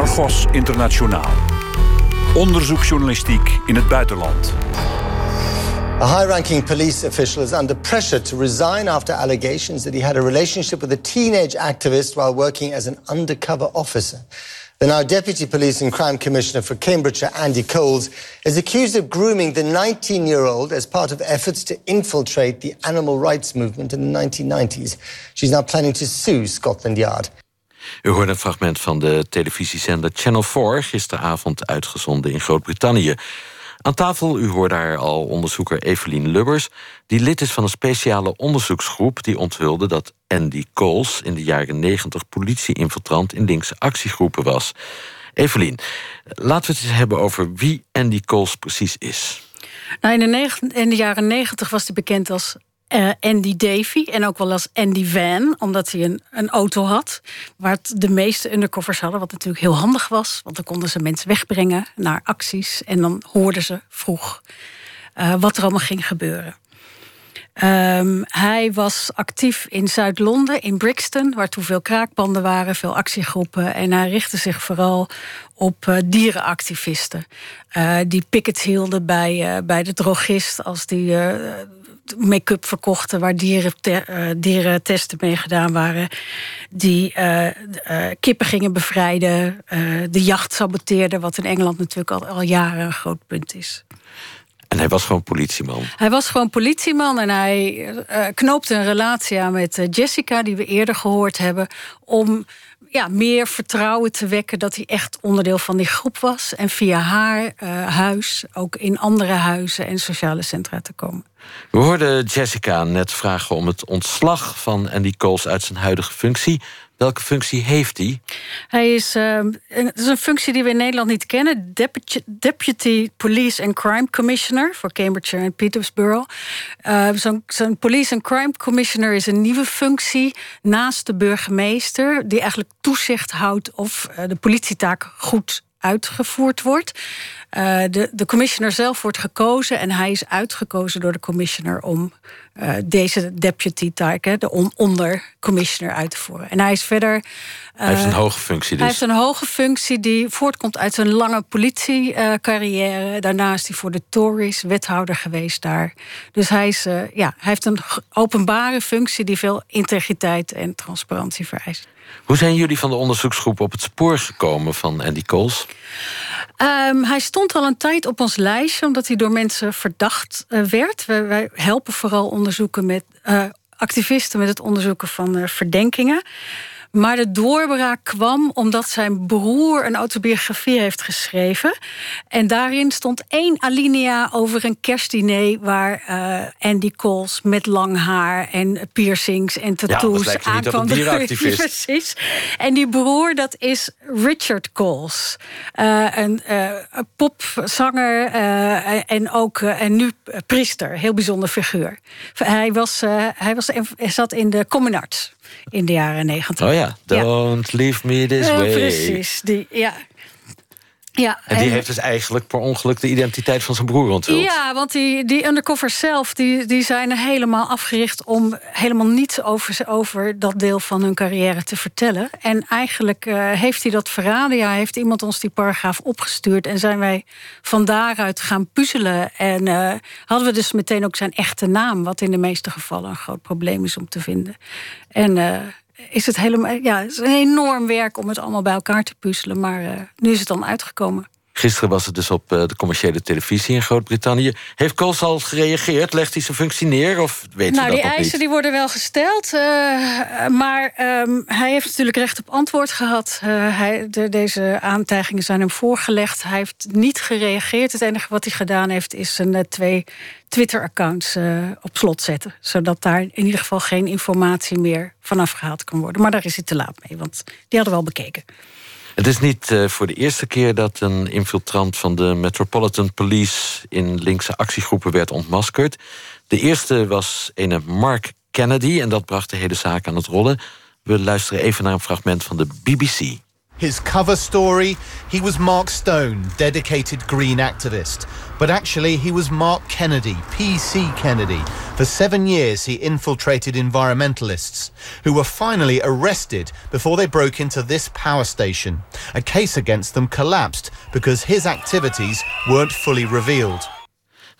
Argos Internationaal. Onderzoeksjournalistiek in het buitenland. A high ranking police official is under pressure to resign after allegations that he had a relationship with a teenage activist while working as an undercover officer. The now Deputy Police and Crime Commissioner for Cambridgeshire, Andy Coles, is accused of grooming the 19 year old as part of efforts to infiltrate the animal rights movement in the 1990s. She's now planning to sue Scotland Yard. U hoorde een fragment van de televisiezender Channel 4, gisteravond uitgezonden in Groot-Brittannië. Aan tafel, u hoorde daar al onderzoeker Evelien Lubbers... die lid is van een speciale onderzoeksgroep... die onthulde dat Andy Coles in de jaren 90 politie-infiltrant... in linkse actiegroepen was. Evelien, laten we het eens hebben over wie Andy Coles precies is. Nou, in, de in de jaren 90 was hij bekend als uh, Andy Davy en ook wel als Andy Van, omdat hij een, een auto had. Waar de meeste undercovers hadden, wat natuurlijk heel handig was. Want dan konden ze mensen wegbrengen naar acties. En dan hoorden ze vroeg uh, wat er allemaal ging gebeuren. Um, hij was actief in Zuid-Londen, in Brixton, waar toen veel kraakpanden waren, veel actiegroepen. En hij richtte zich vooral op uh, dierenactivisten. Die pickets hielden bij, bij de drogist als die make-up verkochten waar dieren, uh, dierentesten mee gedaan waren. Die uh, uh, kippen gingen bevrijden, de jacht saboteerden, wat in Engeland natuurlijk al, al jaren een groot punt is. En hij was gewoon politieman. Hij was gewoon politieman en hij knoopte een relatie aan met Jessica, die we eerder gehoord hebben, om ja, meer vertrouwen te wekken dat hij echt onderdeel van die groep was. En via haar uh, huis ook in andere huizen en sociale centra te komen. We hoorden Jessica net vragen om het ontslag van Andy Coles uit zijn huidige functie. Welke functie heeft hij? Hij is, uh, het is een functie die we in Nederland niet kennen. Deputy, Police and Crime Commissioner voor Cambridgeshire en Petersborough. Uh, Zo'n zo Police and Crime Commissioner is een nieuwe functie naast de burgemeester, die eigenlijk toezicht houdt of uh, de politietaak goed uitgevoerd wordt. Uh, de, de commissioner zelf wordt gekozen en hij is uitgekozen door de commissioner om uh, deze deputy taak, de on onder commissioner, uit te voeren. En hij is verder. Uh, hij heeft een hoge functie. Dus. Hij heeft een hoge functie die voortkomt uit zijn lange politiecarrière. Daarna is hij voor de Tories wethouder geweest daar. Dus hij, is, ja, hij heeft een openbare functie die veel integriteit en transparantie vereist. Hoe zijn jullie van de onderzoeksgroep op het spoor gekomen van Andy Coles? Um, hij stond al een tijd op ons lijstje, omdat hij door mensen verdacht uh, werd. Wij, helpen vooral onderzoeken met uh, activisten met het onderzoeken van uh, verdenkingen. Maar de doorbraak kwam omdat zijn broer een autobiografie heeft geschreven. En daarin stond één alinea over een kerstdiner waar uh, Andy Coles met lang haar en piercings en tattoos ja, aankwam. Precies. En die broer, dat is Richard Coles. Uh, een uh, popzanger en ook en nu priester. Heel bijzonder figuur. Hij, was, hij, was, hij zat in de Common Arts in de jaren negentig. Oh ja, don't leave me this way. Precies, die, ja. Ja, en die en, heeft dus eigenlijk per ongeluk de identiteit van zijn broer onthuld. Ja, want die, die undercovers zelf die, die zijn helemaal afgericht om helemaal niets over, over dat deel van hun carrière te vertellen. En eigenlijk uh, heeft hij dat verraden. Ja, heeft iemand ons die paragraaf opgestuurd en zijn wij van daaruit gaan puzzelen. En uh, hadden we dus meteen ook zijn echte naam, wat in de meeste gevallen een groot probleem is om te vinden. En. Uh, is het helemaal. Ja, het is een enorm werk om het allemaal bij elkaar te puzzelen. Maar uh, nu is het dan uitgekomen. Gisteren was het dus op uh, de commerciële televisie in Groot-Brittannië. Heeft Coles al gereageerd? Legt hij zijn functie neer? Of weet nou, dat die eisen die worden wel gesteld. Uh, maar um, hij heeft natuurlijk recht op antwoord gehad. hij, de, deze aantijgingen zijn hem voorgelegd. Hij heeft niet gereageerd. Het enige wat hij gedaan heeft is een twee Twitter-accounts op slot zetten. Zodat daar in ieder geval geen informatie meer vanaf gehaald kan worden. Maar daar is hij te laat mee, want die hadden we al bekeken. Het is niet uh, voor de eerste keer dat een infiltrant van de Metropolitan Police in linkse actiegroepen werd ontmaskerd. De eerste was een Mark Kennedy en dat bracht de hele zaak aan het rollen. We luisteren even naar een fragment van de BBC. His cover story he was Mark Stone, dedicated green activist. But actually, he was Mark Kennedy, PC Kennedy. For seven years, he infiltrated environmentalists who were finally arrested before they broke into this power station. A case against them collapsed because his activities weren't fully revealed.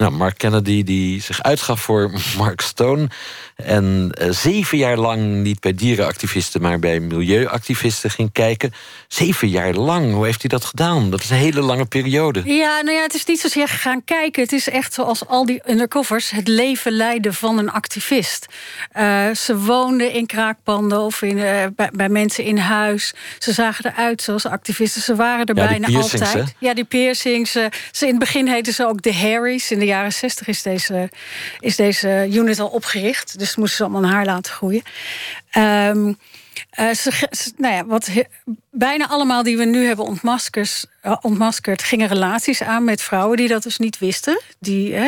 Nou, Mark Kennedy die zich uitgaf voor Mark Stone. En uh, zeven jaar lang niet bij dierenactivisten, maar bij milieuactivisten ging kijken. Zeven jaar lang, hoe heeft hij dat gedaan? Dat is een hele lange periode. Ja, nou ja, het is niet zozeer gaan kijken. Het is echt zoals al die undercovers het leven leiden van een activist. Uh, ze woonden in kraakpanden of in, uh, bij, bij, mensen in huis. Ze zagen eruit zoals activisten. Ze waren er ja, bijna altijd. Hè? Ja, die piercings. Ze, in het begin heten ze ook de Harrys. In de jaren zestig is deze, is deze unit al opgericht. Dus moesten ze allemaal haar laten groeien. Um, uh, ze, ze, nou ja, wat he, bijna allemaal die we nu hebben ontmaskerd, uh, ontmaskerd, gingen relaties aan met vrouwen die dat dus niet wisten. Die uh,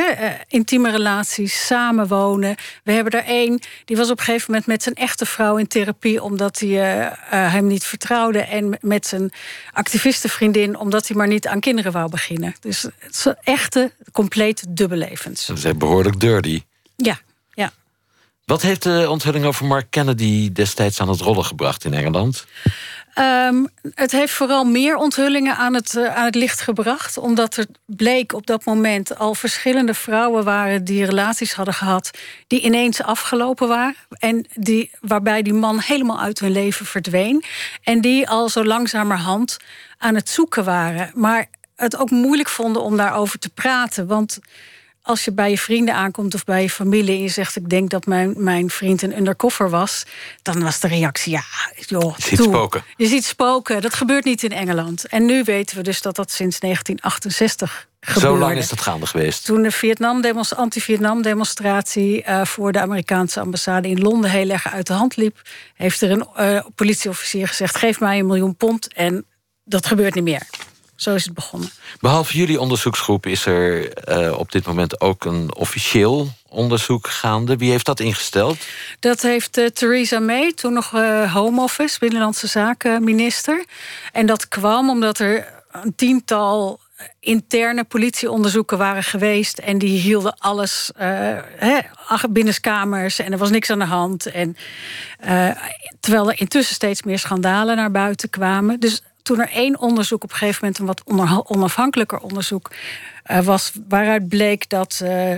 intieme relaties, samenwonen. We hebben er één, die was op een gegeven moment met zijn echte vrouw in therapie, omdat hij hem niet vertrouwde. En met zijn activistenvriendin, omdat hij maar niet aan kinderen wou beginnen. Dus het is echte, compleet dubbellevens. Ze zijn behoorlijk dirty. Ja. Wat heeft de onthulling over Mark Kennedy destijds aan het rollen gebracht in Engeland? Um, het heeft vooral meer onthullingen aan het, uh, aan het licht gebracht. Omdat er bleek op dat moment al verschillende vrouwen waren die relaties hadden gehad. die ineens afgelopen waren. En die, waarbij die man helemaal uit hun leven verdween. En die al zo langzamerhand aan het zoeken waren. Maar het ook moeilijk vonden om daarover te praten. Want als je bij je vrienden aankomt of bij je familie en je zegt: Ik denk dat mijn, mijn vriend een undercover was, dan was de reactie: Ja, joh. Je ziet toe. spoken. Je ziet spoken. Dat gebeurt niet in Engeland. En nu weten we dus dat dat sinds 1968 gebeurde. Zo lang is dat gaande geweest. Toen de Vietnam anti-Vietnam-demonstratie uh, voor de Amerikaanse ambassade in Londen heel erg uit de hand liep, heeft er een uh, politieofficier gezegd: Geef mij een miljoen pond. En dat gebeurt niet meer. Zo is het begonnen. Behalve jullie onderzoeksgroep is er uh, op dit moment ook een officieel onderzoek gaande. Wie heeft dat ingesteld? Dat heeft uh, Theresa May, toen nog uh, Home Office, Binnenlandse Zaken minister. En dat kwam omdat er een tiental interne politieonderzoeken waren geweest. En die hielden alles uh, binnenskamers en er was niks aan de hand. En, uh, terwijl er intussen steeds meer schandalen naar buiten kwamen. Dus toen er één onderzoek op een gegeven moment, een wat onafhankelijker onderzoek, uh, was, waaruit bleek dat. Uh,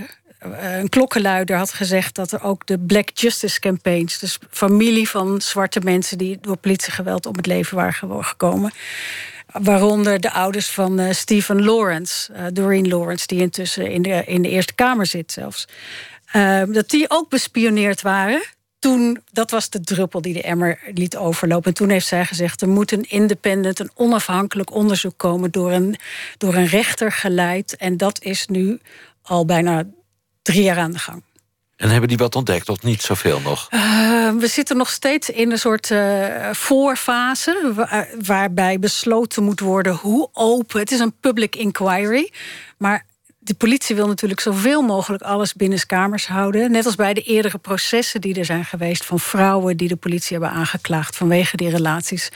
een klokkenluider had gezegd dat er ook de Black Justice Campaigns, dus familie van zwarte mensen die door politiegeweld om het leven waren gekomen, waaronder de ouders van Stephen Lawrence, Doreen Lawrence, die intussen in de, in de Eerste Kamer zit zelfs, dat die ook bespioneerd waren toen, dat was de druppel die de emmer liet overlopen. En toen heeft zij gezegd: er moet een independent, een onafhankelijk onderzoek komen door een, door een rechter geleid. En dat is nu al bijna drie jaar aan de gang. En hebben die wat ontdekt, of niet zoveel nog? Uh, we zitten nog steeds in een soort uh, voorfase. Waar, waarbij besloten moet worden hoe open. Het is een public inquiry. Maar de politie wil natuurlijk zoveel mogelijk alles binnenskamers houden. Net als bij de eerdere processen die er zijn geweest van vrouwen die de politie hebben aangeklaagd vanwege die relaties.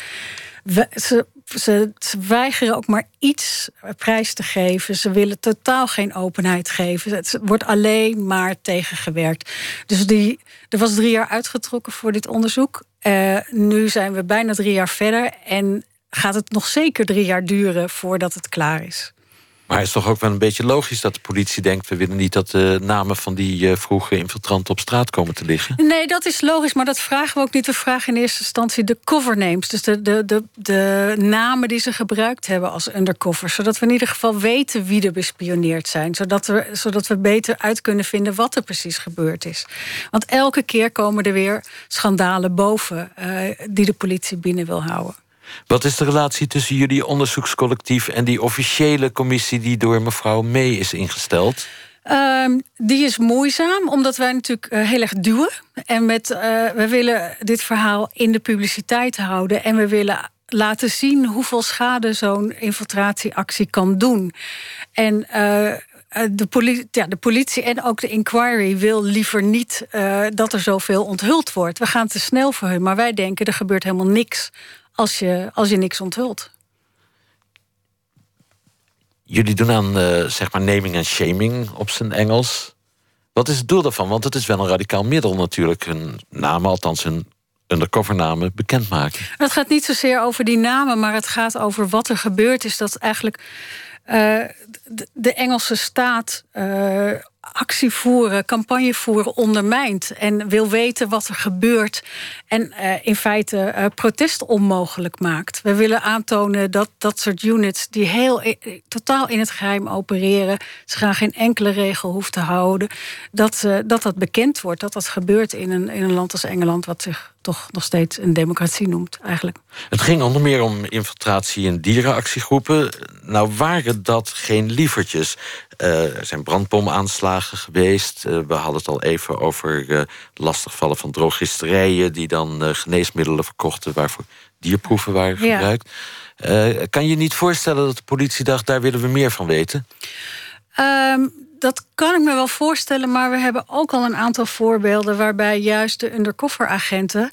Ze, ze, weigeren ook maar iets prijs te geven. Ze willen totaal geen openheid geven. Het wordt alleen maar tegengewerkt. Dus die, er was drie jaar uitgetrokken voor dit onderzoek. Uh, nu zijn we bijna drie jaar verder. En gaat het nog zeker drie jaar duren voordat het klaar is. Maar het is toch ook wel een beetje logisch dat de politie denkt... we willen niet dat de namen van die uh, vroege infiltranten op straat komen te liggen? Nee, dat is logisch, maar dat vragen we ook niet. We vragen in eerste instantie de covernames. Dus de, de, de, de namen die ze gebruikt hebben als undercover. Zodat we in ieder geval weten wie er bespioneerd zijn. Zodat we, zodat we beter uit kunnen vinden wat er precies gebeurd is. Want elke keer komen er weer schandalen boven... Uh, die de politie binnen wil houden. Wat is de relatie tussen jullie onderzoekscollectief en die officiële commissie die door mevrouw May is ingesteld? Um, die is moeizaam, omdat wij natuurlijk uh, heel erg duwen. En met, uh, we willen dit verhaal in de publiciteit houden. En we willen laten zien hoeveel schade zo'n infiltratieactie kan doen. En uh, de, politie, ja, de politie en ook de inquiry wil liever niet dat er zoveel onthuld wordt. We gaan te snel voor hun, maar wij denken er gebeurt helemaal niks als je, als je niks onthult. Jullie doen aan zeg maar naming en shaming op zijn Engels. Wat is het doel daarvan? Want het is wel een radicaal middel natuurlijk. Hun namen, althans hun undercovernamen, bekendmaken. Het gaat niet zozeer over die namen, maar het gaat over wat er gebeurd is. Dat eigenlijk uh, de, Engelse staat uh, actie voeren, campagne voeren ondermijnt. En wil weten wat er gebeurt. En uh, in feite uh, protest onmogelijk maakt. We willen aantonen dat dat soort units die heel totaal in het geheim opereren. Ze gaan geen enkele regel hoeven te houden. Dat, dat dat bekend wordt. Dat dat gebeurt in een, in een land als Engeland, wat zich toch nog steeds een democratie noemt, eigenlijk. Het ging onder meer om infiltratie in dierenactiegroepen. Nou waren dat geen lievertjes. Uh, er zijn brandbomaanslagen geweest. Uh, we hadden het al even over uh, lastigvallen van drogisterijen... die dan geneesmiddelen verkochten waarvoor dierproeven waren gebruikt. Ja. kan je niet voorstellen dat de politie dacht... daar willen we meer van weten? Um, dat kan ik me wel voorstellen, maar we hebben ook al een aantal voorbeelden... waarbij juist de undercover-agenten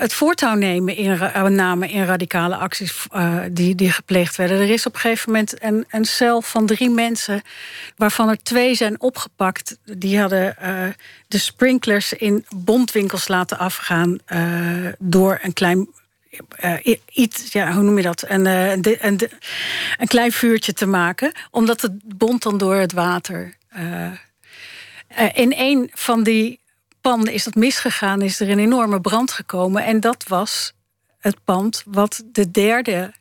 het voortouw nemen in, uh, namen in radicale acties uh, die, die gepleegd werden. Er is op een gegeven moment een, een cel van drie mensen, waarvan er twee zijn opgepakt. Die hadden uh, de sprinklers in bondwinkels laten afgaan door een klein. Iets, ja, hoe noem je dat? Een, een, een, een, klein vuurtje te maken, omdat het bond dan door het water. in een van die pand is dat misgegaan, is er een enorme brand gekomen. En dat was het pand wat de derde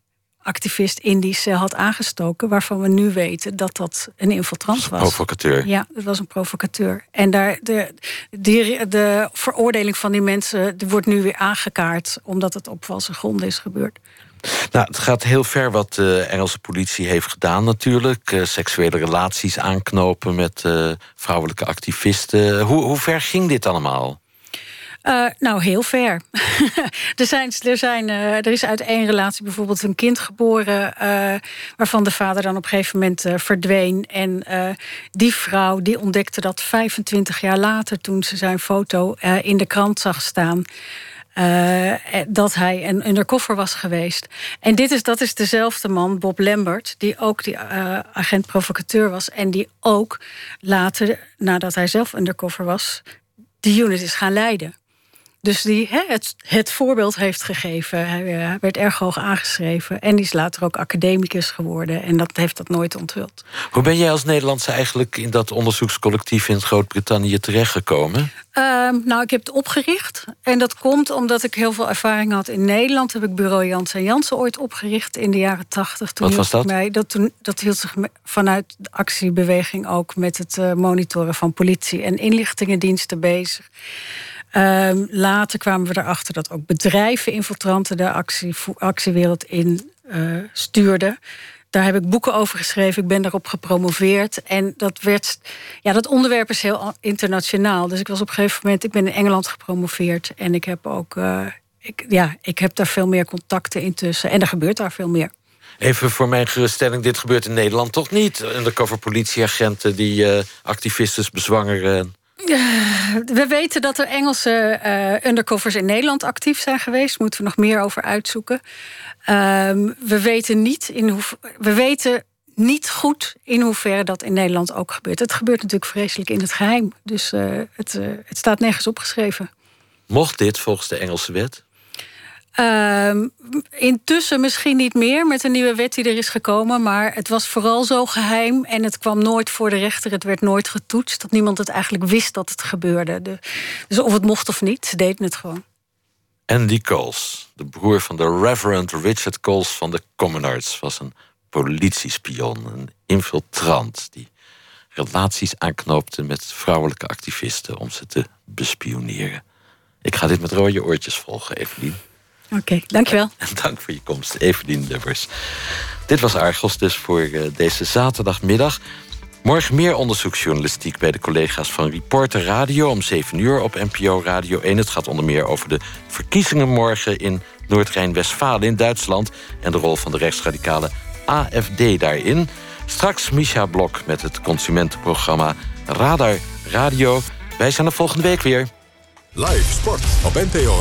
activist in die cel had aangestoken, waarvan we nu weten dat dat een infiltrant was. Een provocateur. Ja, dat was een provocateur. En daar, de, de, de veroordeling van die mensen wordt nu weer aangekaart, omdat het op valse gronden is gebeurd. Nou, het gaat heel ver wat de Engelse politie heeft gedaan natuurlijk. Uh, seksuele relaties aanknopen met uh, vrouwelijke activisten. Hoe, hoe ver ging dit allemaal? Uh, nou, heel ver. er, zijn, er, zijn, uh, er is uit één relatie bijvoorbeeld een kind geboren... Uh, waarvan de vader dan op een gegeven moment verdween. En die vrouw die ontdekte dat 25 jaar later... toen ze zijn foto in de krant zag staan... Dat hij een undercover was geweest. En dit is, dat is dezelfde man, Bob Lambert, die ook die uh, agent provocateur was. En die ook later, nadat hij zelf undercover was, die unit is gaan leiden. Dus die het, het voorbeeld heeft gegeven. Hij eh, werd erg hoog aangeschreven. En die is later ook academicus geworden. En dat heeft dat nooit onthuld. Hoe ben jij als Nederlandse eigenlijk in dat onderzoekscollectief in Groot-Brittannië terechtgekomen? Uh, nou, ik heb het opgericht. En dat komt omdat ik heel veel ervaring had in Nederland. Heb ik bureau Jans en Jansen ooit opgericht in de jaren tachtig. Wat was dat? Mij, dat, toen, dat hield zich vanuit de actiebeweging ook met het uh, monitoren van politie en inlichtingendiensten bezig. Um, later kwamen we erachter dat ook bedrijven infiltranten de actie, actiewereld in uh, stuurden. Daar heb ik boeken over geschreven. Ik ben daarop gepromoveerd. En dat werd. Ja, dat onderwerp is heel internationaal. Dus ik was op een gegeven moment. Ik ben in Engeland gepromoveerd. En ik heb ook. Uh, ik, ja, ik heb daar veel meer contacten intussen. En er gebeurt daar veel meer. Even voor mijn geruststelling, dit gebeurt in Nederland toch niet? Undercover politieagenten die uh, activisten bezwangeren. We weten dat er Engelse uh, undercovers in Nederland actief zijn geweest. Moeten we nog meer over uitzoeken. Um, we weten niet in we weten niet goed in hoeverre dat in Nederland ook gebeurt. Het gebeurt natuurlijk vreselijk in het geheim. Dus uh, het, uh, het staat nergens opgeschreven. Mocht dit volgens de Engelse wet? Uh, intussen misschien niet meer met een nieuwe wet die er is gekomen. Maar het was vooral zo geheim en het kwam nooit voor de rechter. Het werd nooit getoetst. Dat niemand het eigenlijk wist dat het gebeurde. De, dus of het mocht of niet, ze deden het gewoon. Andy Coles, de broer van de Reverend Richard Coles van de Commonards, was een politiespion, een infiltrant die relaties aanknoopte met vrouwelijke activisten om ze te bespioneren. Ik ga dit met rode oortjes volgen, Evelien. Oké, okay, dankjewel. En dank voor je komst, Evelien Lubbers. Dit was Argos dus voor uh, deze zaterdagmiddag. Morgen meer onderzoeksjournalistiek bij de collega's van Reporter Radio om 7 uur op NPO Radio 1. Het gaat onder meer over de verkiezingen morgen in Noord-Rijn-Westfalen in Duitsland en de rol van de rechtsradicale AFD daarin. Straks Misha Blok met het consumentenprogramma Radar Radio. Wij zijn er volgende week weer. Live sport op NPO